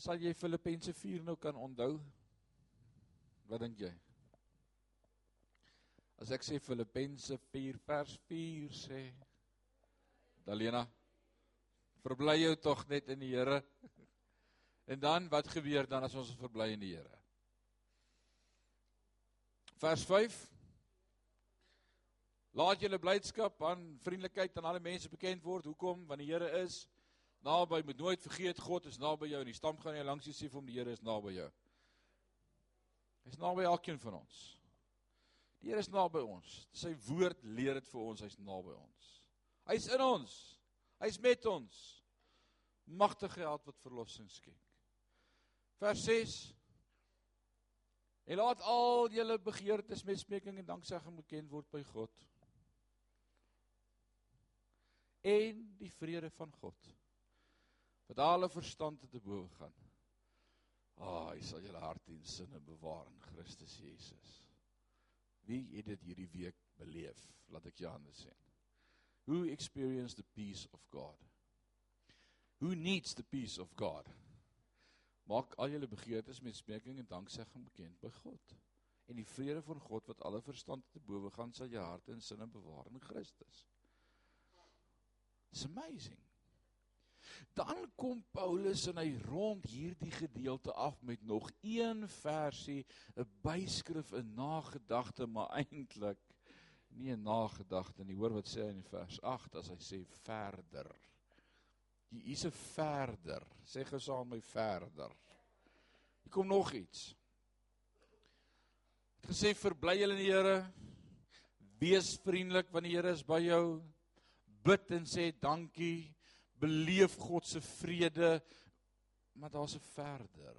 Sal jy Filippense 4 nou kan onthou? Wat dink jy? As ek sê Filippense 4 vers 4 sê Dalena verbly jou tog net in die Here. En dan wat gebeur dan as ons verbly in die Here? Vers 5 Laat julle blydskap aan vriendelikheid aan alle mense bekend word. Hoekom? Want die Here is naby. Moet nooit vergeet God is naby jou. In die stam gaan jy langs jy sê vir hom die Here is naby jou. Hy's naby elkeen van ons. Die Here is naby ons. Sy woord leer dit vir ons, hy's naby ons. Hy's in ons. Hy's met ons. Magtige God wat verlossing skenk. Vers 6 En laat al julle begeertes met smeking en danksegging bekend word by God en die vrede van God wat alle verstand te bowe gaan. Ah, oh, hy sal julle harte en sinne bewaar in Christus Jesus. Wie het dit hierdie week beleef? Laat ek jou hande sien. Who experienced the peace of God? Who needs the peace of God? Maak al julle begeertes met smeking en danksegging bekend by God. En die vrede van God wat alle verstand te bowe gaan, sal jou harte en sinne bewaar in Christus. It's amazing. Dan kom Paulus en hy rond hierdie gedeelte af met nog een versie, 'n byskrif, 'n nagedagte, maar eintlik nie 'n nagedagte nie. Hoor wat sê hy in vers 8 as hy sê verder. Hier is 'n verder. Sê gesaam my verder. Hier kom nog iets. Het gesê verbly julle in die Here. Wees vriendelik want die Here is by jou bid en sê dankie, beleef God se vrede, maar daar's 'n verder.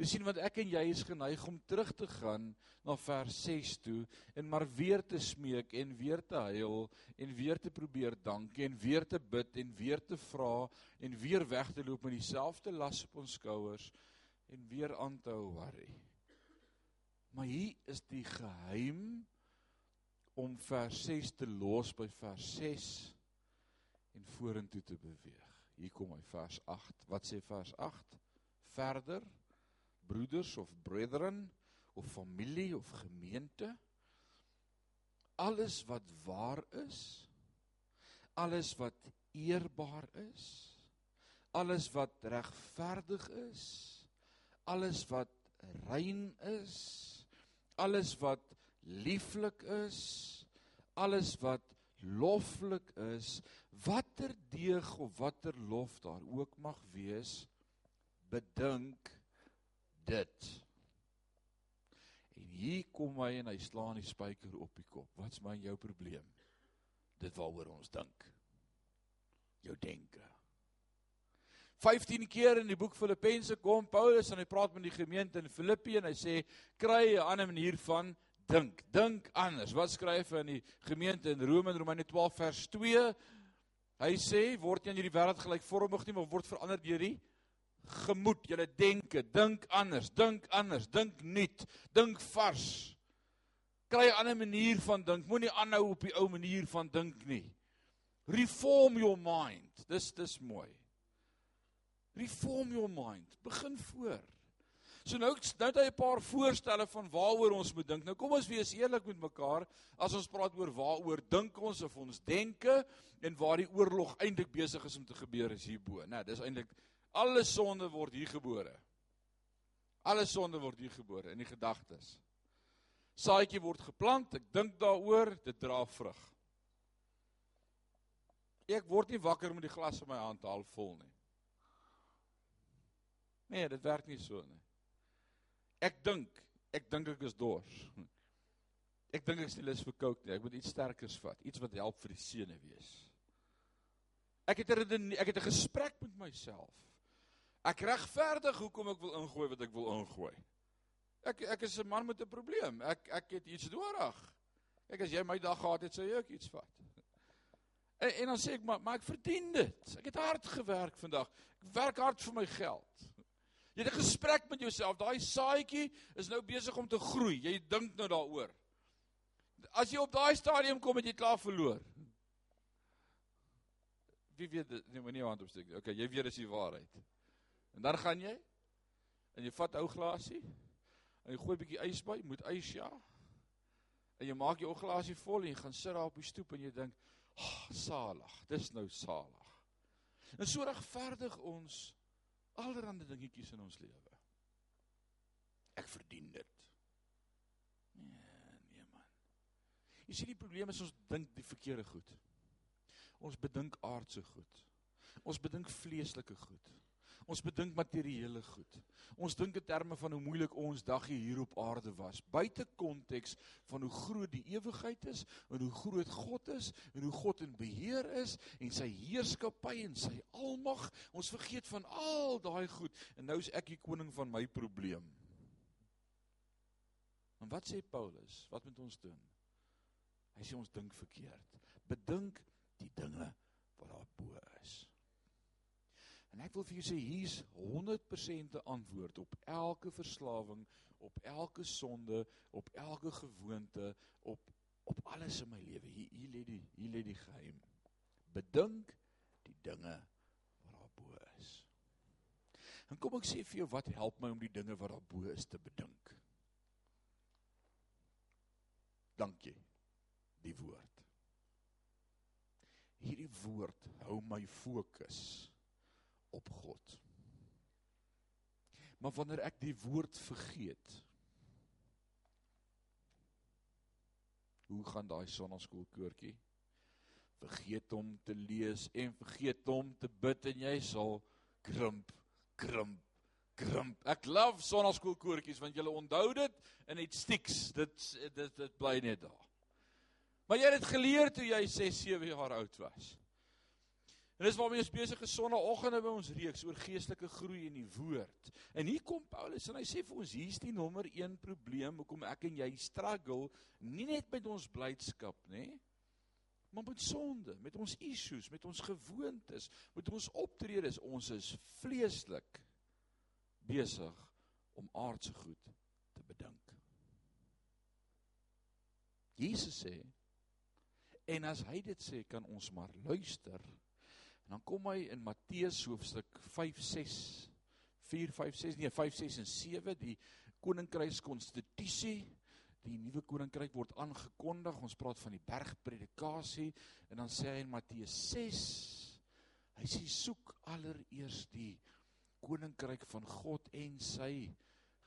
Jy sien wat ek en jy is geneig om terug te gaan na vers 6 toe en maar weer te smeek en weer te huil en weer te probeer dankie en weer te bid en weer te vra en weer weg te loop met dieselfde las op ons skouers en weer aan te hou worry. Maar hier is die geheim om vers 6 te los by vers 6 en vorentoe te beweeg. Hier kom hy vers 8. Wat sê vers 8? Verder broeders of brethren of familie of gemeente alles wat waar is alles wat eerbaar is alles wat regverdig is alles wat rein is alles wat lieflik is alles wat loflik is, watter deeg of watter lof daar ook mag wees, bedink dit. En hier kom hy en hy slaan die spyker op die kop. Wat's my jou probleem? Dit waaroor ons dink. Jou denke. 15 keer in die boek Filippense kom Paulus en hy praat met die gemeente in Filippi en hy sê kry 'n ander manier van dink, dink anders. Wat skryf hy in die gemeente in Rome in Romeine 12 vers 2? Hy sê word nie aan hierdie wêreld gelykvormig nie, maar word verander deur die gemoed, julle denke, dink anders, dink anders, dink nuut, dink vars. Kry 'n ander manier van dink. Moenie aanhou op die ou manier van dink nie. Reform your mind. Dis dis mooi. Reform your mind. Begin voor. So nou nou het hy 'n paar voorstelle van waaroor ons moet dink. Nou kom ons wees eerlik met mekaar as ons praat oor waaroor dink ons of ons denke en waar die oorlog eintlik besig is om te gebeur is hierbo. Nou, dis eintlik alle sonde word hier gebore. Alle sonde word hier gebore in die gedagtes. Saadjie word geplant, ek dink daaroor, dit dra vrug. Ek word nie wakker met die glas in my hand half vol nie. Nee, dit werk nie so nie. Ek dink, ek dink ek is dors. Ek dink ek is lus vir kook nie. Ek moet iets sterkers vat, iets wat help vir die sene wees. Ek het 'n ek het 'n gesprek met myself. Ek regverdig hoekom ek wil ingooi wat ek wil ingooi. Ek ek is 'n man met 'n probleem. Ek ek het iets nodig. Ek as jy my dag gehad het, sê jy ook iets vat. En, en dan sê ek maar maar ek verdien dit. Ek het hard gewerk vandag. Ek werk hard vir my geld. Jy het 'n gesprek met jouself. Daai saadjie is nou besig om te groei. Jy dink nou daaroor. As jy op daai stadium kom het jy klaar verloor. Wie weet nee moenie hand opsteek nie. Okay, jy weet dis die waarheid. En dan gaan jy En jy vat ou glasie en jy gooi 'n bietjie ys by, moet ys ja. En jy maak jou glasie vol en jy gaan sit daar op die stoep en jy dink, "Ag, oh, salig. Dis nou salig." En so regverdig ons allerlei dingetjies in ons lewe. Ek verdien dit. Nee, nee man. Jy sien die probleem is ons dink die verkeerde goed. Ons bedink aardse goed. Ons bedink vleeslike goed. Ons bedink materiële goed. Ons dink in terme van hoe moeilik ons daggie hier op aarde was, buite konteks van hoe groot die ewigheid is en hoe groot God is en hoe God in beheer is en sy heerskappy en sy almag. Ons vergeet van al daai goed en nou is ek die koning van my probleem. En wat sê Paulus? Wat moet ons doen? Hy sê ons dink verkeerd. Bedink die dinge wat daar bo is. En ek wil vir jou sê hier's 100% 'n antwoord op elke verslawing, op elke sonde, op elke gewoonte, op op alles in my lewe. Hier hier lê die hier lê die geheim. Bedink die dinge wat daar bo is. En kom ek sê vir jou wat help my om die dinge wat daar bo is te bedink. Dankie. Die woord. Hierdie woord hou my fokus op God. Maar wanneer ek die woord vergeet, hoe gaan daai sonnaskoolkoortjie? Vergeet om te lees en vergeet om te bid en jy sal krimp, krimp, krimp. Ek love sonnaskoolkoortjies want julle onthou dit en dit stiks. Dit dit dit bly net daar. Maar jy het dit geleer toe jy 6, 7 jaar oud was. En dis waarmee ons besig is sonoggend by ons reeks oor geestelike groei in die woord. En hier kom Paulus en hy sê vir ons hier's die nommer 1 probleem hoekom ek en jy struggle nie net met ons blydskap nê, maar met sonde, met ons issues, met ons gewoontes, met ons optredes. Ons is vleeslik besig om aardse goed te bedink. Jesus sê en as hy dit sê kan ons maar luister En dan kom hy in Matteus hoofstuk 5 6 4 5 6 nee 5 6 en 7 die koninkrykskonstitusie die nuwe koninkryk word aangekondig. Ons praat van die bergpredikasie. En dan sê hy in Matteus 6 hy sê soek allereers die koninkryk van God en sy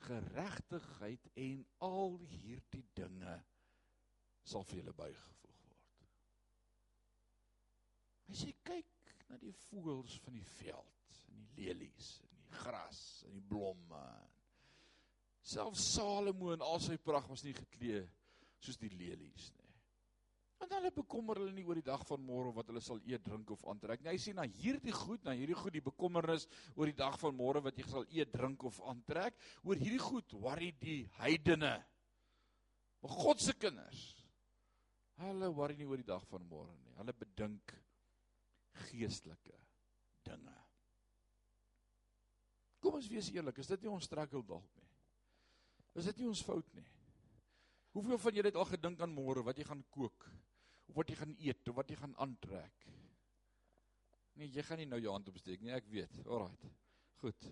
geregtigheid en al hierdie dinge sal vir julle bygevoeg word. Hy sê kyk na die voëls van die veld en die lelies en die gras en die blomme. Selfs Salomo in al sy pragt was nie geklee soos die lelies nie. Want hulle bekommer hulle nie oor die dag van môre wat hulle sal eet, drink of aantrek nie. Hy sê na hierdie goed, na hierdie goed die bekommernis oor die dag van môre wat jy sal eet, drink of aantrek, oor hierdie goed worry die heidene. Maar God se kinders, hulle worry nie oor die dag van môre nie. Hulle bedink geestelike dinge. Kom ons wees eerlik, is dit nie ons struggle dalk nie? Is dit nie ons fout nie? Hoeveel van julle het al gedink aan môre wat jy gaan kook of wat jy gaan eet of wat jy gaan aantrek? Nee, jy gaan nie nou jou hand opsteek nie, ek weet. Alraai. Goed.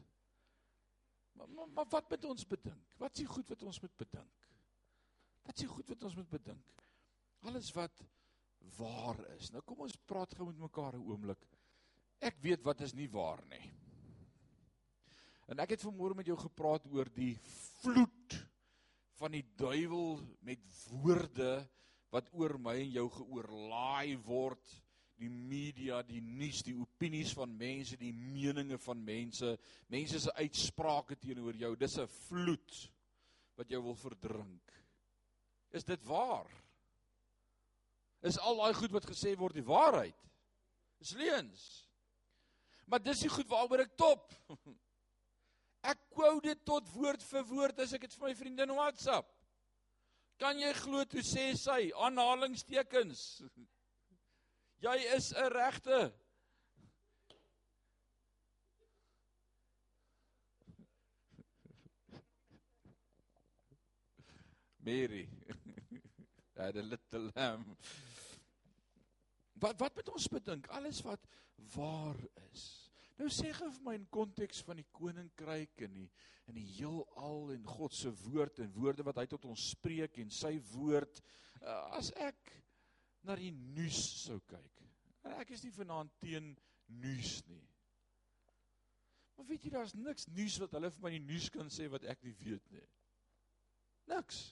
Maar, maar maar wat moet ons bedink? Wat is die goed wat ons moet bedink? Wat is die goed wat ons moet bedink? Alles wat waar is. Nou kom ons praat gou met mekaar 'n oomblik. Ek weet wat is nie waar nie. En ek het vanmôre met jou gepraat oor die vloed van die duiwel met woorde wat oor my en jou geoorlaai word die media, die nuus, die opinies van mense, die meninge van mense, mense se uitsprake teenoor jou. Dis 'n vloed wat jou wil verdrink. Is dit waar? Is al daai goed wat gesê word die waarheid? Dis leuns. Maar dis die goed waaroor ek top. Ek quote dit tot woord vir woord as ek dit vir my vriende in WhatsApp. Kan jy glo toe sê sy aanhalingstekens? Jy is 'n regte Mary. had a little lamb. Wat wat moet ons bedink? Alles wat waar is. Nou sê gou vir my in konteks van die koninkryk en die in die heelal en God se woord en woorde wat hy tot ons spreek en sy woord uh, as ek na die nuus sou kyk. En ek is nie vanaand teen nuus nie. Maar weet jy daar's niks nuus wat hulle vir my die nuus kan sê wat ek nie weet nie. Niks.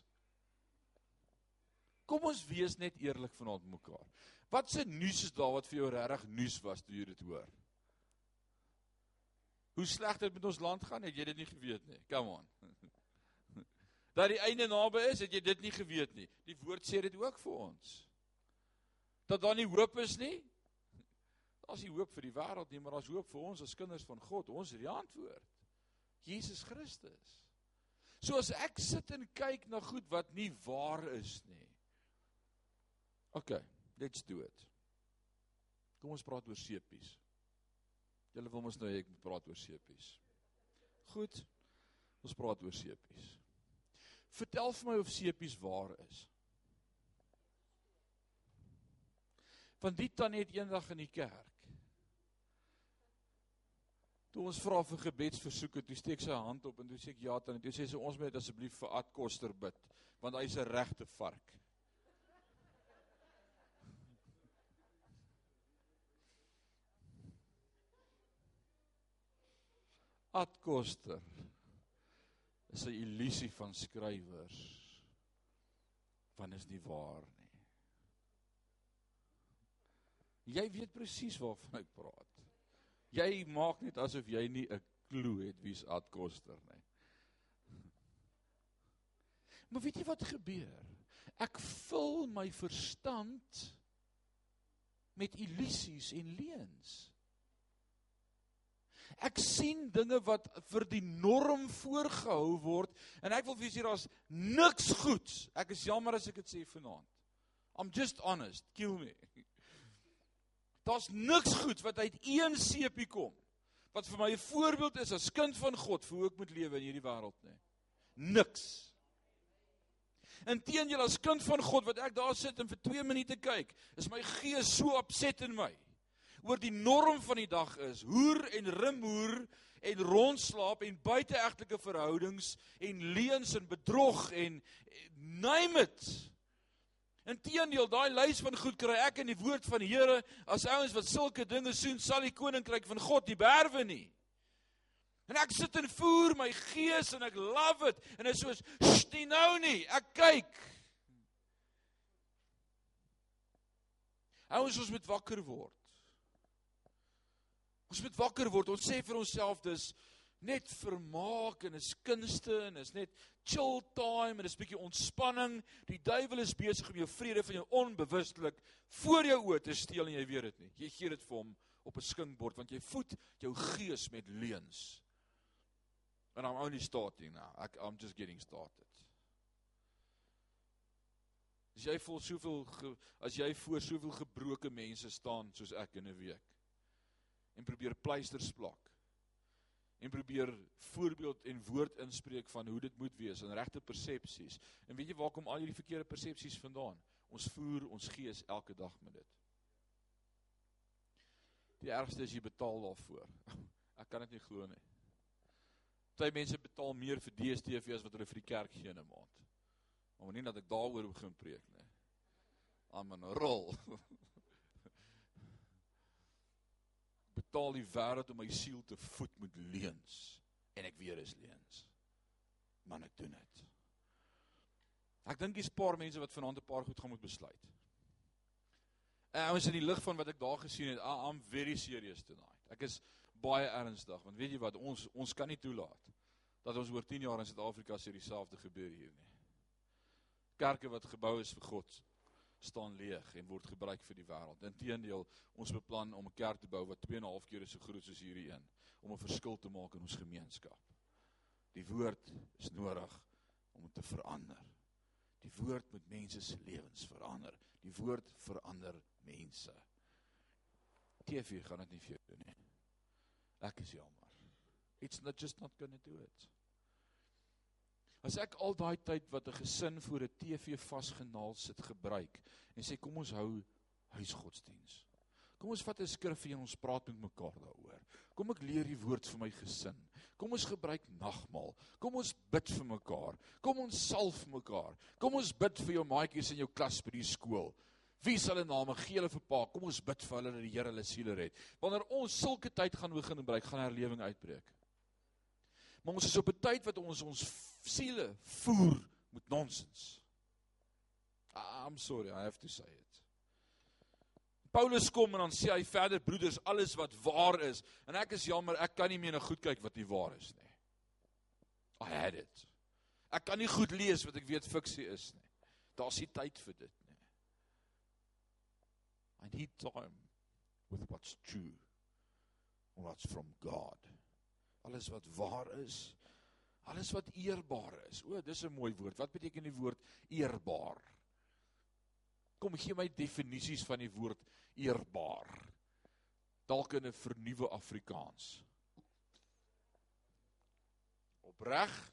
Kom ons wees net eerlik vanaand mekaar. Wat se nuus is daar wat vir jou regtig nuus was toe jy dit hoor? Hoe sleg dit met ons land gaan, het jy dit nie geweet nie. Come on. Dat die einde naby is, het jy dit nie geweet nie. Die woord sê dit ook vir ons. Dat daar nie hoop is nie. Daar's nie hoop vir die wêreld nie, maar daar's hoop vir ons as kinders van God. Ons het die antwoord. Jesus Christus. So as ek sit en kyk na goed wat nie waar is nie. OK, let's do it. Kom ons praat oor sepies. Julle wil mos nou ek moet praat oor sepies. Goed. Ons praat oor sepies. Vertel vir my of sepies waar is. Van die tannie het eendag in die kerk. Toe ons vra vir gebedsversoeke, toe steek sy hand op en toe sê ek ja tannie, toe sê sy ons moet asseblief vir Ad Koster bid, want hy's 'n regte vark. Ad Koster is 'n illusie van skrywers van is nie waar nie. Jy weet presies waarvan ek praat. Jy maak net asof jy nie 'n klou het wie's Ad Koster nie. Maar weet jy wat gebeur? Ek vul my verstand met illusies en leuns. Ek sien dinge wat vir die norm voorgehou word en ek wil vir julle sê daar's niks goeds. Ek is jammer as ek dit sê vanaand. I'm just honest, kill me. Daar's niks goed wat uit een sepie kom wat vir my 'n voorbeeld is as kind van God vir hoe ek moet lewe in hierdie wêreld nie. Niks. Inteendeel as kind van God wat ek daar sit en vir 2 minute kyk, is my gees so opset in my oor die norm van die dag is hoer en rimhoer en rondslaap en buiteegtelike verhoudings en leuns en bedrog en name it. Inteendeel, daai lys van goed kry ek in die woord van die Here as ouens wat sulke dinge soen sal die koninkryk van God nie berwe nie. En ek sit en voer my gees en ek love it en dit is soos stie nou nie, ek kyk. Ouens ons moet wakker word. Ons moet wakker word. Ons sê vir onsself dis net vermaak en is kunste en is net chill time en is bietjie ontspanning. Die duiwel is besig om jou vrede van jou onbewustelik voor jou oë te steel en jy weet dit nie. Jy gee dit vir hom op 'n skinkbord want jy voed jou gees met leuns. And I'm only starting now. Ek I'm just getting started. As jy voel soveel as jy voor soveel gebroke mense staan soos ek in 'n week en probeer pleisters plak en probeer voorbeeld en woord inspreek van hoe dit moet wees en regte persepsies. En weet jy waar kom al hierdie verkeerde persepsies vandaan? Ons voer ons gees elke dag met dit. Die ergste is jy betaal daarvoor. Ek kan dit nie glo nie. Party mense betaal meer vir DStv as wat hulle vir die kerk gee in 'n maand. Maar nie dat ek daaroor begin preek nie. Amen. Rol. betaal die wêreld om my siel te voed met leuns en ek weet is leuns. Maar ek doen dit. Ek dink dis 'n paar mense wat vanaand 'n paar goed gaan moet besluit. En ons in die lig van wat ek daar gesien het, I'm very serious tonight. Ek is baie ernstig want weet jy wat ons ons kan nie toelaat dat ons oor 10 jaar in Suid-Afrika sê dieselfde gebeur hier nie. Kerke wat gebou is vir God staan leeg en word gebruik vir die wêreld. Inteendeel, ons beplan om 'n kerk te bou wat 2.5 keer so groot soos hierdie een om 'n verskil te maak in ons gemeenskap. Die woord is nodig om te verander. Die woord moet mense se lewens verander. Die woord verander mense. TV gaan dit nie vir jou doen nie. Ek is jammer. It's not just not going to do it. As ek al daai tyd wat 'n gesin voor 'n TV vasgenaal sit gebruik en sê kom ons hou huisgodsdiens. Kom ons vat 'n skrifgie en ons praat met mekaar daaroor. Kom ek leer die woord vir my gesin. Kom ons gebruik nagmaal. Kom ons bid vir mekaar. Kom ons salf mekaar. Kom ons bid vir jou maatjies in jou klas by die skool. Wie sal hulle name gee hulle vir pa? Kom ons bid vir hulle dat die Here hulle siele red. Wanneer ons sulke tyd gaan begin gebruik, gaan herlewing uitbreek. Maar ons is op 'n tyd wat ons ons siele voer met nonsens. I'm sorry, I have to say it. Paulus kom en dan sê hy verder broeders alles wat waar is en ek is jammer ek kan nie meer na goed kyk wat nie waar is nie. I had it. Ek kan nie goed lees wat ek weet fiksie is nie. Daar's nie tyd vir dit nie. I need time with what's true. What's from God. Alles wat waar is. Alles wat eerbaar is. O, dis 'n mooi woord. Wat beteken die woord eerbaar? Kom gee my definisies van die woord eerbaar. Dalk in 'n vernuwe Afrikaans. Opreg.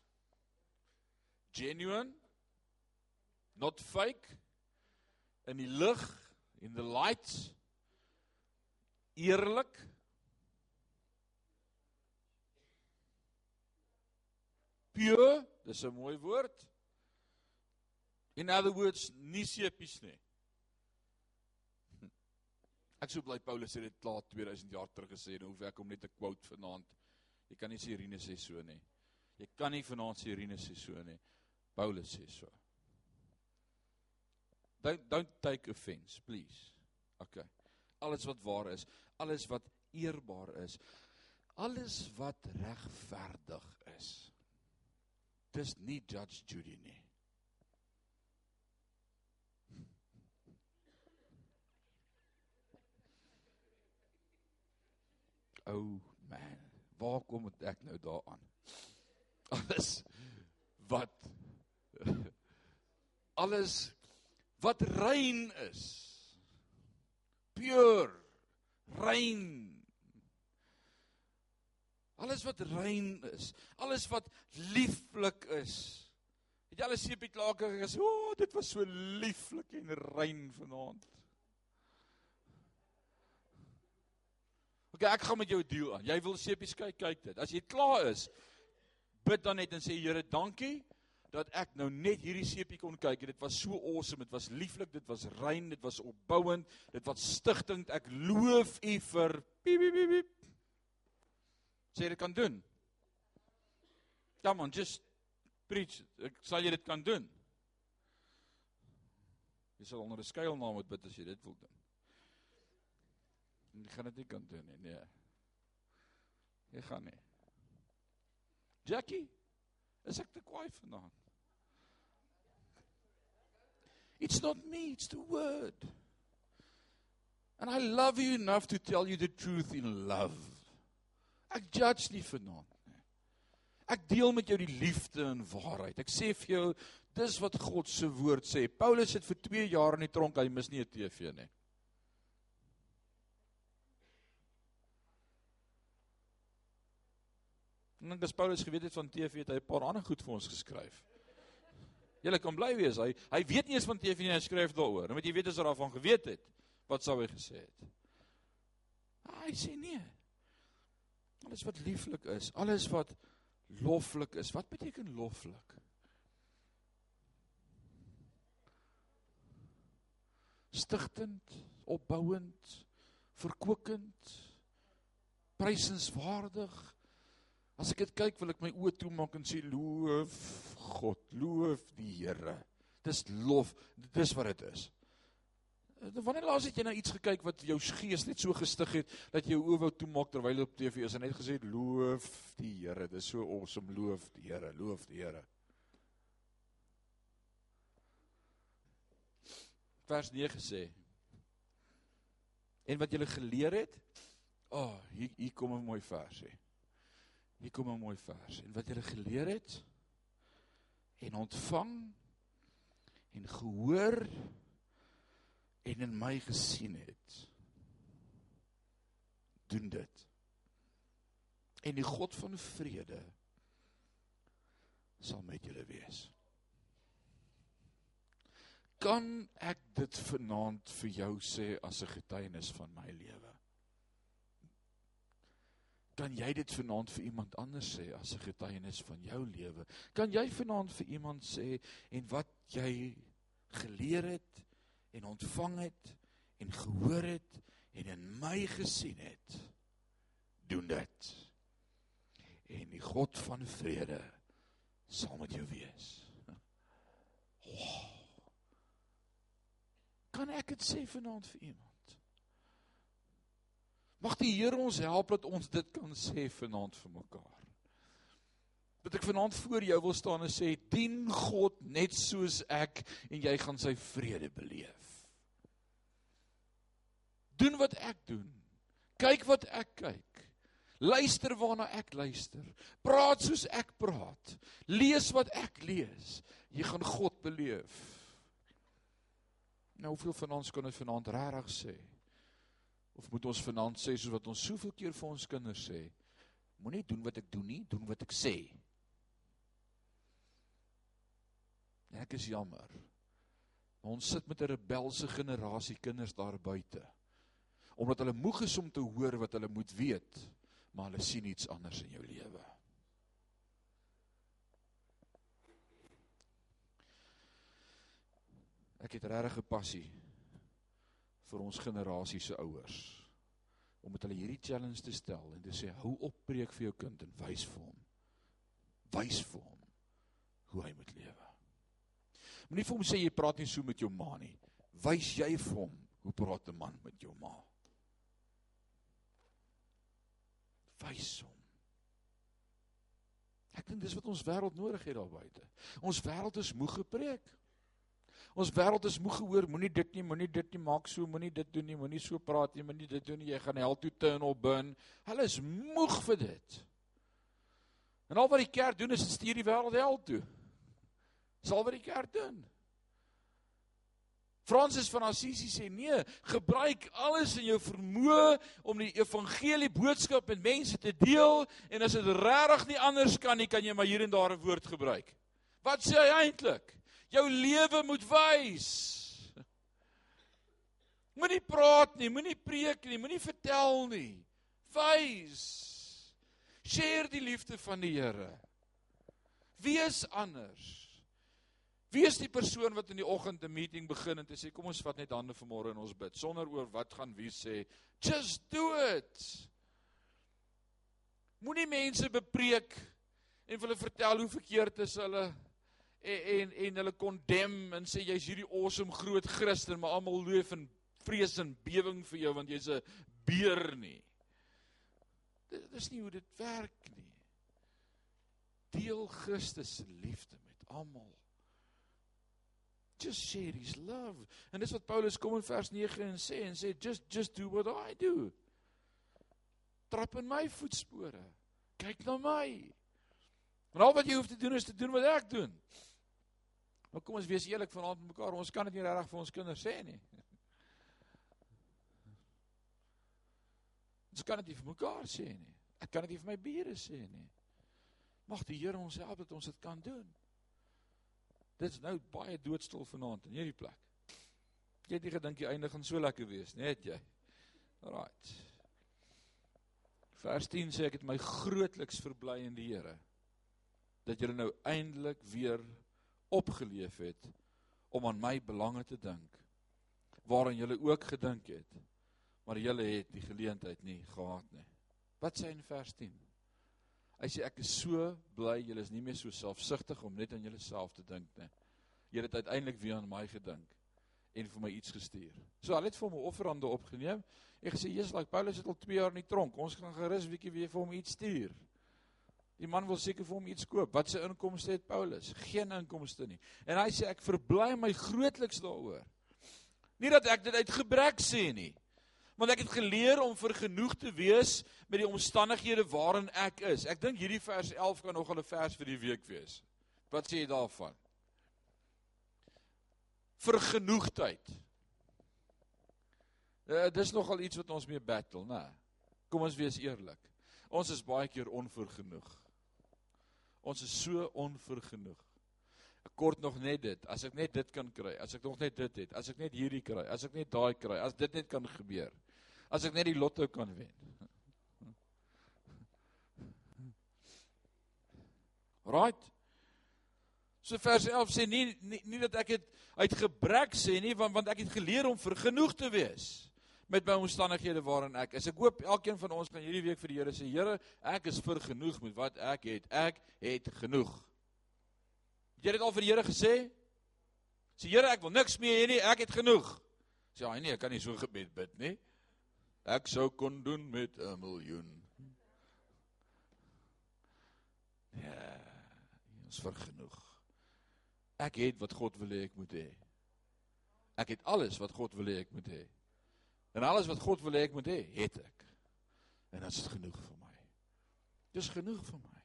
Genuine. Not fake. In die lig, in the light. Eerlik. Pure, dis 'n mooi woord. In other words, nie sepies nie. Ek sou bly Paulus het dit klaar 2000 jaar terug gesê en hoef ek om net 'n quote vanaand. Jy kan nie Irene sê so nie. Jy kan nie vanaand Irene sê so nie. Paulus sê so. Don't don't take offense, please. Okay. Alles wat waar is, alles wat eerbaar is, alles wat regverdig is. Dis nie Judge Judy nie. oh man, waar kom ek nou daaraan? Alles wat alles wat rein is. Pure, rein. Alles wat rein is, alles wat lieflik is. Het jy al 'n seepie klaar gesê, "O, oh, dit was so lieflik en rein vanaand." Okay, ek gaan met jou 'n deal aan. Jy wil sepies kyk, kyk dit. As jy klaar is, bid dan net en sê Here, dankie dat ek nou net hierdie sepie kon kyk. Dit was so awesome. Dit was lieflik, dit was rein, dit was opbouend, dit was stigtend. Ek loof U vir piep piep piep. Sê dit kan doen. Come on, just preach. Ek sal jy dit kan doen. Jy sal onder 'n skuilnaam moet bid as jy dit wil doen. Jy gaan dit nie kan doen nie. Nee. Jy gaan nie. Jackie, is ek te kwaai vanaand? It's not me, it's the word. And I love you enough to tell you the truth in love. Ek judge nie vanaand nie. Ek deel met jou die liefde en waarheid. Ek sê vir jou, dis wat God se woord sê. Paulus het vir 2 jaar in die tronk, hy mis nie 'n TV nie. En dan as Paulus geweet het van TV het hy 'n paar ander goed vir ons geskryf. Julle kan bly wees, hy hy weet nie eens van TV nie, hy skryf daaroor. Net jy weet as hy daarvan geweet het, wat sou hy gesê het? Hy sê nee. Alles wat lieflik is, alles wat loflik is. Wat beteken loflik? Stigtend, opbouend, verkwikkend, prysenswaardig, As ek dit kyk, wil ek my oë toemaak en sê loof God, loof die Here. Dis lof, dis wat dit is. Eh, wanneer laas het jy nou iets gekyk wat jou gees net so gestig het dat jy jou oë wou toemaak terwyl jy op TV is en net gesê loof die Here. Dis so awesome, loof die Here, loof die Here. Vers 9 sê En wat jy geleer het, o, oh, hier hier kom 'n mooi vers sê. Hier kom 'n mooi vers. En wat jy geleer het en ontvang en gehoor en in my gesien het. Doen dit. En die God van vrede sal met julle wees. Kan ek dit vanaand vir jou sê as 'n getuienis van my lewe? Kan jy dit vanaand vir iemand anders sê as 'n getuienis van jou lewe? Kan jy vanaand vir iemand sê en wat jy geleer het en ontvang het en gehoor het en in my gesien het? Doen dit. En die God van vrede sal met jou wees. Wow. Kan ek dit sê vanaand vir iemand? Mag die Here ons help dat ons dit kan sê vanaand vir mekaar. Dat ek vanaand voor jou wil staan en sê dien God net soos ek en jy gaan sy vrede beleef. Doen wat ek doen. Kyk wat ek kyk. Luister waarna ek luister. Praat soos ek praat. Lees wat ek lees. Jy gaan God beleef. Nou hoeveel van ons kan dit vanaand regtig sê? Of moet ons vanaand sê soos wat ons soveel keer vir ons kinders sê? Moenie doen wat ek doen nie, doen wat ek sê. En ek is jammer. Ons sit met 'n rebelse generasie kinders daar buite. Omdat hulle moeg is om te hoor wat hulle moet weet maar hulle sien iets anders in jou lewe. Ek het regtig 'n passie vir ons generasie se ouers om met hulle hierdie challenge te stel en te sê hou op preek vir jou kind en wys vir hom. Wys vir hom hoe hy moet lewe. Moenie vir hom sê jy praat nie so met jou ma nie. Wys jy vir hom hoe praat 'n man met jou ma? wys hom. Ek dink dis wat ons wêreld nodig het daar buite. Ons wêreld is moeg gepreek. Ons wêreld is moeg gehoor, moenie dit nie, moenie dit nie maak so, moenie dit doen nie, moenie so praat nie, moenie dit doen nie, jy gaan hel toe turn op bin. Hulle is moeg vir dit. En al wat die kerk doen is stuur die wêreld hel toe. Sal wat die kerk doen. Fransis van Assisi sê nee, gebruik alles in jou vermoë om die evangelie boodskap met mense te deel en as dit regtig nie anders kan nie, kan jy maar hier en daar 'n woord gebruik. Wat sê hy eintlik? Jou lewe moet wys. Moenie praat nie, moenie preek nie, moenie vertel nie. Wys. Share die liefde van die Here. Wees anders. Wie is die persoon wat in die oggend 'n meeting begin en sê kom ons vat net hande vanmôre en ons bid sonder oor wat gaan wie sê just do it. Moenie mense bepreek en hulle vertel hoe verkeerd is hulle en en, en hulle condemn en sê jy's hierdie awesome groot Christen maar almal loof en vrees en bewing vir jou want jy's 'n beer nie. Dit is nie hoe dit werk nie. Deel Christus se liefde met almal just share his love. En dis wat Paulus kom in vers 9 en sê en sê just just do what I do. Trap in my voetspore. Kyk na my. En al wat jy hoef te doen is te doen wat ek doen. Maar kom ons wees eerlik vanaand met mekaar, ons kan dit nie regtig vir ons kinders sê nie. Ons kan dit nie vir mekaar sê nie. Ek kan dit nie vir my bure sê nie. Mag die Here ons help dat ons dit kan doen. Dit's nou baie doodstil vanaand in hierdie plek. Jy het nie gedink die einde gaan so lekker wees nie, het jy? Right. Vers 10 sê ek het my grootliks verbly in die Here dat julle nou eintlik weer opgeleef het om aan my belange te dink waaraan julle ook gedink het maar julle het die geleentheid nie gehad nie. Wat sê in vers 10? Hy sê ek is so bly julle is nie meer so selfsugtig om net aan julleself te dink nie. Julle het uiteindelik weer aan my gedink en vir my iets gestuur. So hulle het vir my offerande opgeneem. Ek gesê Jesus, like Paulus het al 2 jaar in die tronk. Ons gaan gerus 'n bietjie weer vir hom iets stuur. Die man wil seker vir hom iets koop. Wat se inkomste het Paulus? Geen inkomste nie. En hy sê ek verbly my grootliks daaroor. Nie dat ek dit uit gebrek sê nie. Want ek het geleer om vergenoeg te wees met die omstandighede waarin ek is. Ek dink hierdie vers 11 kan nog 'n vers vir die week wees. Wat sê jy daarvan? Vergenoegdheid. Uh, dis nogal iets wat ons mee battle, né? Kom ons wees eerlik. Ons is baie keer onvergenoeg. Ons is so onvergenoeg. kort nog net dit. As ek net dit kan kry, as ek nog net dit het, as ek net hierdie kry, as ek net daai kry, as dit net kan gebeur. As ek net die lotto kan wen. Right? So vers 11 sê nie nie, nie dat ek dit uit gebrek sê nie, want want ek het geleer om vergenoeg te wees met my omstandighede waarin ek is. Ek hoop elkeen van ons kan hierdie week vir die Here sê, Here, ek is vergenoeg met wat ek het. Ek het genoeg. Het jy dit al vir die Here gesê? Sê Here, ek wil niks meer hê nie, ek het genoeg. Sê hy nee, ek kan nie so gebed bid nie. Ek sou kon doen met 'n miljoen. Ja, ons vergenoeg. Ek het wat God wil hê ek moet hê. Ek het alles wat God wil hê ek moet hê. En alles wat God wil hê ek moet hê, het ek. En dit is genoeg vir my. Dis genoeg vir my.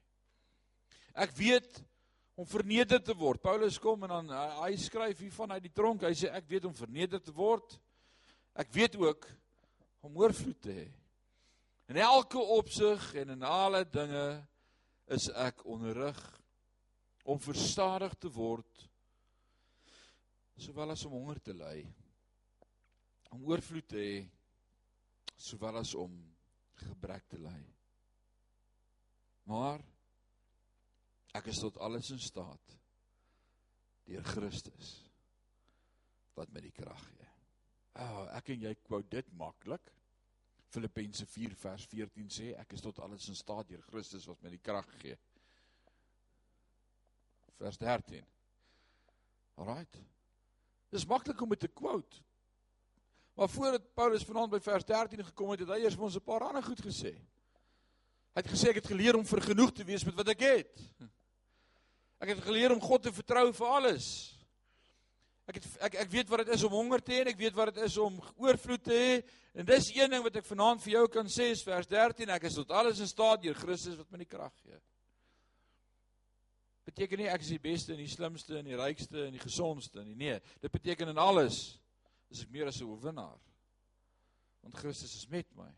Ek weet om verneder te word. Paulus kom en dan hy, hy skryf hier van uit die tronk. Hy sê ek weet om verneder te word. Ek weet ook om oorvloed te hê. In elke opsig en in alle dinge is ek onderrig om verstadig te word sowel as om honger te ly om oorvloed te hê sowel as om gebrek te ly maar ek is tot alles in staat deur Christus wat my die krag gee. Oh, ek en jy quote dit maklik. Filippense 4 vers 14 sê ek is tot alles in staat deur Christus wat my die krag gee vers 13. Alraight. Dis maklik om dit te quote. Maar voordat Paulus vanaand by vers 13 gekom het, het hy eers vir ons 'n paar ander goed gesê. Hy het gesê ek het geleer om vergenoeg te wees met wat ek het. Ek het geleer om God te vertrou vir alles. Ek het ek ek weet wat dit is om honger te hê en ek weet wat dit is om oorvloed te hê. En dis een ding wat ek vanaand vir jou kan sê, is vers 13, ek is tot alles in staat deur Christus wat my die krag gee beteken nie ek is die beste en die slimste en die rykste en die gesondste nie. Nee, dit beteken in alles is ek meer as 'n oorwinnaar. Want Christus is met my.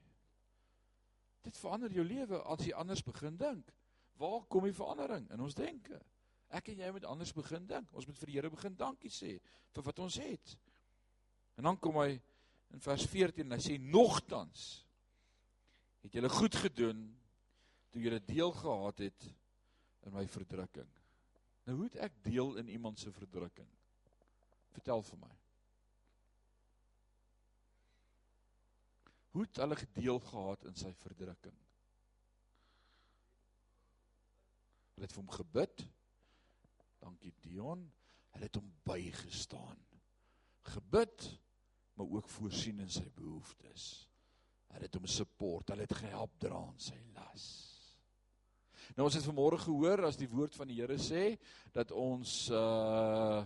Dit verander jou lewe as jy anders begin dink. Waar kom die verandering in ons denke? Ek en jy moet anders begin dink. Ons moet vir die Here begin dankie sê vir wat ons het. En dan kom hy in vers 14 en hy sê nogtans het julle goed gedoen toe julle deel gehad het in my verdrukking. Nou hoe het ek deel in iemand se verdrukking? Vertel vir my. Hoe het hulle gedeel gehad in sy verdrukking? Hulle het vir hom gebid. Dankie Dion. Hulle het hom bygestaan. Gebid, maar ook voorsien in sy behoeftes. Hulle het hom support, hulle het gehelp dra aan sy las. Nou ons het vanmôre gehoor as die woord van die Here sê dat ons uh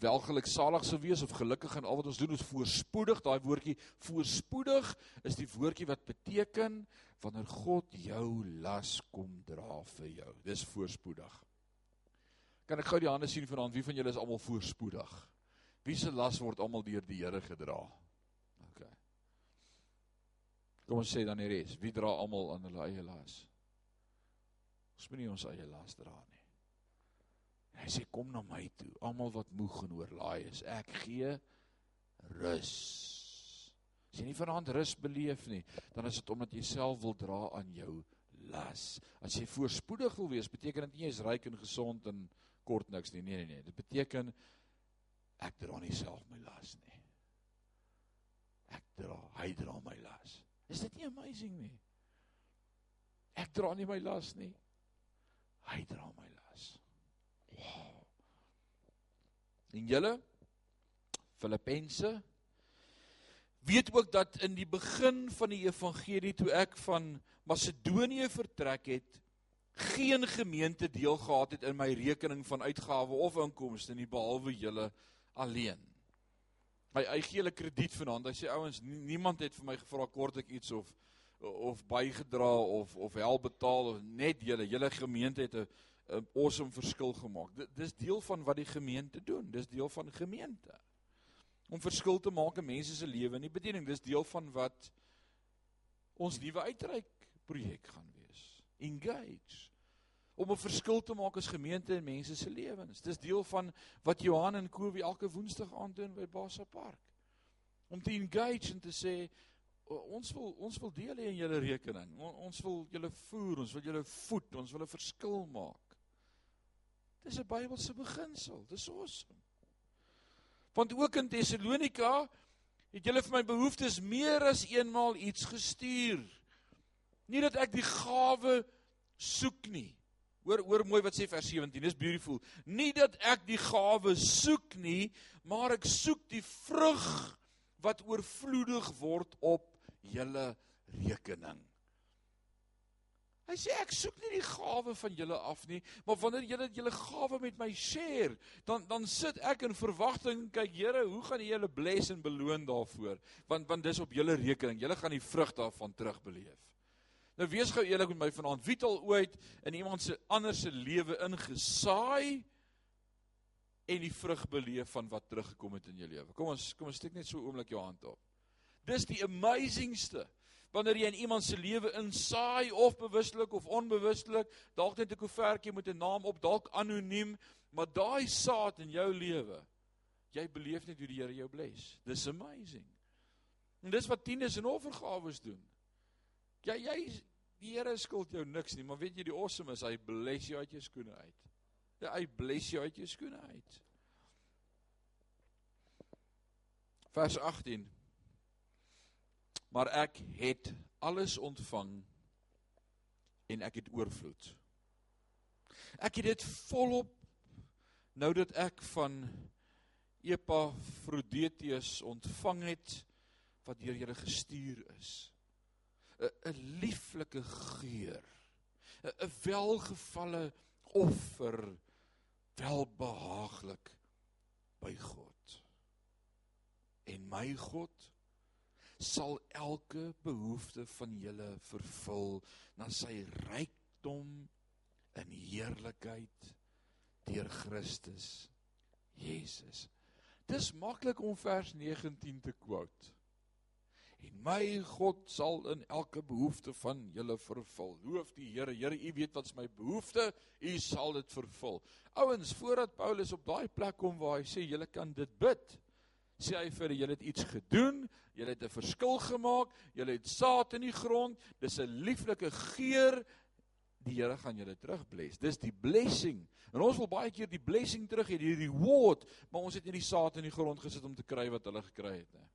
welgeluk salig sou wees of gelukkig in al wat ons doen, ons voorspoedig. Daai woordjie voorspoedig is die woordjie wat beteken wanneer God jou las kom dra vir jou. Dis voorspoedig. Kan ek gou die hande sien vanaand wie van julle is almal voorspoedig? Wie se las word almal deur die Here gedra? OK. Kom ons sê dan die res. Wie dra almal aan hulle eie las? Ons moet nie ons eie las dra nie. En hy sê kom na my toe, almal wat moeg en oorlaai is, ek gee rus. As jy nie vanaand rus beleef nie, dan is dit omdat jy self wil dra aan jou las. As jy voorspoedig wil wees, beteken dit nie jy is ryk en gesond en kort niks nie. Nee nee nee, dit beteken ek dra nie self my las nie. Ek dra, hy dra my las. Is dit nie amazing nie? Ek dra nie my las nie. Hy dra my las. Wow. En julle Filippense weet ook dat in die begin van die evangelie toe ek van Macedonië vertrek het, geen gemeente deel gehad het in my rekening van uitgawe of inkomste nie behalwe julle alleen. Hy hy gee hulle krediet vanaand. Hy sê ouens, niemand het vir my gevra kort ek iets of of bygedra of of help betaal of net julle julle gemeente het 'n 'n awesome verskil gemaak. Dis deel van wat die gemeente doen. Dis deel van gemeente. Om verskil te maak in mense se lewe en die bediening, dis deel van wat ons nuwe uitreik projek gaan wees. Engage. om 'n verskil te maak as gemeente in mense se lewens. Dis deel van wat Johan en Kobie elke Woensdag aandoen by Basa Park. Om te engage en te sê ons wil ons wil deel hê in julle rekening. Ons wil julle voer, ons wil julle voed, ons wil 'n verskil maak. Dis 'n Bybelse beginsel. Dis awesome. Want ook in Tessalonika het julle vir my behoeftes meer as eenmaal iets gestuur. Nie dat ek die gawe soek nie. Hoor hoor mooi wat sê vers 17. Dis beautiful. Nie dat ek die gawe soek nie, maar ek soek die vrug wat oorvloedig word op julle rekening. Hy sê ek soek nie die gawe van julle af nie, maar wanneer julle julle gawe met my share, dan dan sit ek in verwagting, kyk Here, hoe gaan U julle bless en beloon daarvoor? Want want dis op julle rekening. Julle gaan die vrug daarvan terugbeleef. Nou wees gou eerlik met my vanaand. Wie het al ooit in iemand se ander se lewe ingesaai en die vrug beleef van wat teruggekom het in jou lewe? Kom ons kom ons steek net so oomblik jou hand op. Dis die amazingste wanneer jy in iemand se lewe insaai of bewuslik of onbewuslik, dalk net 'n koevertjie met 'n naam op, dalk anoniem, maar daai saad in jou lewe, jy beleef net hoe die Here jou bless. Dis amazing. En dis wat tieners en offergawes doen. Ja, jy die Here skuld jou niks nie, maar weet jy die awesome is hy bless jou uit jou skoene uit. Ja, hy bless jou uit jou skoene uit. Vers 18. Maar ek het alles ontvang en ek het oorvloed. Ek het dit volop nou dat ek van Epafroditus ontvang het wat deur julle gestuur is. 'n lieflike geur. 'n welgevalle offer welbehaaglik by God. En my God sal elke behoefte van julle vervul na sy rykdom in heerlikheid deur Christus Jesus. Dis maklik om vers 19 te quote. En my God sal in elke behoefte van julle vervul. Loof die Here. Here, U weet wat's my behoefte. U sal dit vervul. Ouens, voordat Paulus op daai plek kom waar hy sê julle kan dit bid, sê hy vir julle het iets gedoen, julle het 'n verskil gemaak, julle het saad in die grond. Dis 'n lieflike geur. Die Here gaan julle terugbless. Dis die blessing. En ons wil baie keer die blessing terug hê, die reward, maar ons het nie die saad in die grond gesit om te kry wat hulle gekry het nie.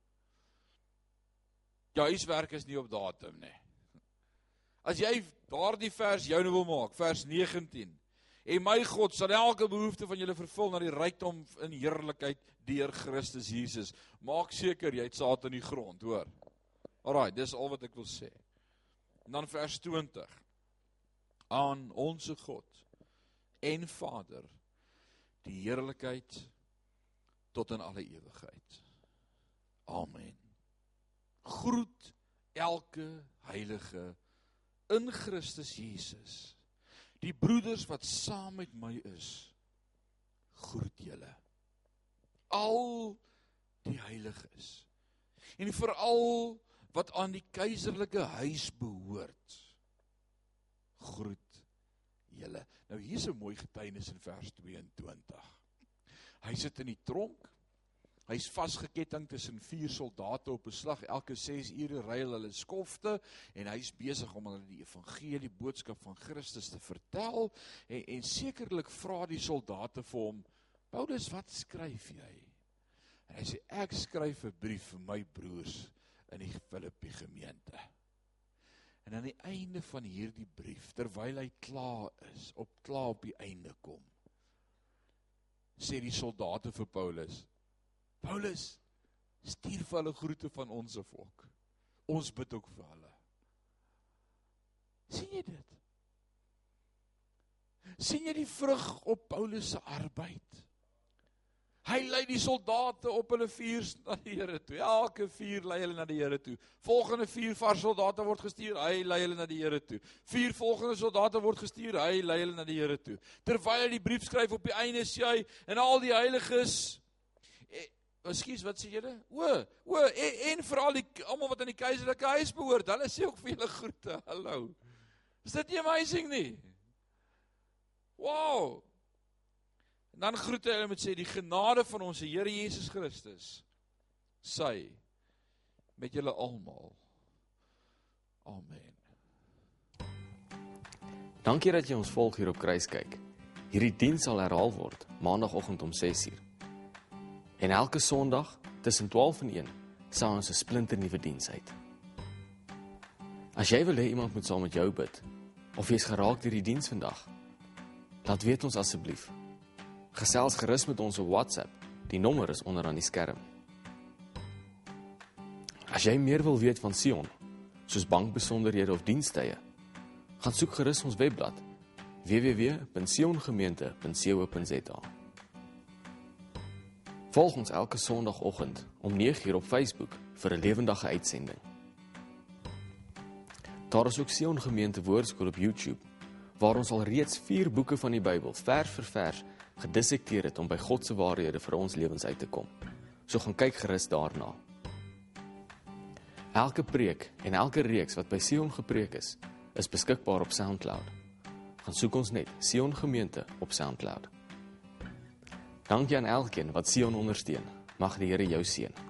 Jou huiswerk is nie op datum nie. As jy daardie vers joune wil maak, vers 19. En my God sal elke behoefte van julle vervul na die rykdom in heerlikheid deur Christus Jesus. Maak seker jy het saad in die grond, hoor. Alraai, dis al wat ek wil sê. En dan vers 20. Aan onsse God en Vader die heerlikheid tot in alle ewigheid. Amen groet elke heilige in Christus Jesus. Die broeders wat saam met my is, groet julle. Al die heiliges. En veral wat aan die keiserlike huis behoort, groet julle. Nou hier's 'n mooi getuienis in vers 22. Hy sit in die tronk Hy's vasgeketting tussen vier soldate op 'n slag. Elke 6 ure ry hulle skofte en hy's besig om hulle die evangelie boodskap van Christus te vertel en, en sekerlik vra die soldate vir hom: "Paulus, wat skryf jy?" En hy sê: "Ek skryf 'n brief vir my broers in die Filippi gemeente." En aan die einde van hierdie brief, terwyl hy klaar is, op klaar op die einde kom, sê die soldate vir Paulus: Paulus stuur vir hulle groete van ons se volk. Ons bid ook vir hulle. sien jy dit? sien jy die vrug op Paulus se arbeid? Hy lei die soldate op hulle vuur na die Here toe. Elke vuur lei hulle na die Here toe. Volgende vuur vars soldate word gestuur, hy lei hulle na die Here toe. Vier volgende soldate word gestuur, hy lei hulle na die Here toe. Terwyl hy die brief skryf op die einde sê hy en al die heiliges Ekskuus, wat sê julle? O, o en, en veral die almal wat aan die keiserlike huis behoort, hulle sê ook vir julle groete. Hallo. Is dit nie amazing nie? Wow. En dan groet hy hulle met sê die genade van ons Here Jesus Christus sy met julle almal. Amen. Dankie dat jy ons volg hier op Kruiskyk. Hierdie diens sal herhaal word maandagooggend om 6uur. En elke Sondag tussen 12 en 1 sal ons 'n splinter nuwe diens uit. As jy wil hê iemand moet saam met jou bid of jy's geraak deur die diens vandag, laat weet ons asseblief. Gesels gerus met ons op WhatsApp. Die nommer is onder aan die skerm. As jy meer wil weet van Sion, soos bankbesonderhede of dienstye, gaan soek gerus ons webblad www.siongemeente.co.za. Volg ons elke Sondagoggend om 9:00 op Facebook vir 'n lewendige uitsending. Daar is ook Sion Gemeente Woordskool op YouTube waar ons al reeds 4 boeke van die Bybel vers vir vers gedissekteer het om by God se waarhede vir ons lewens uit te kom. So gaan kyk gerus daarna. Elke preek en elke reeks wat by Sion gepreek is, is beskikbaar op SoundCloud. Gaan soek ons net Sion Gemeente op SoundCloud. Dankie aan elkeen wat Sion ondersteun. Mag die Here jou seën.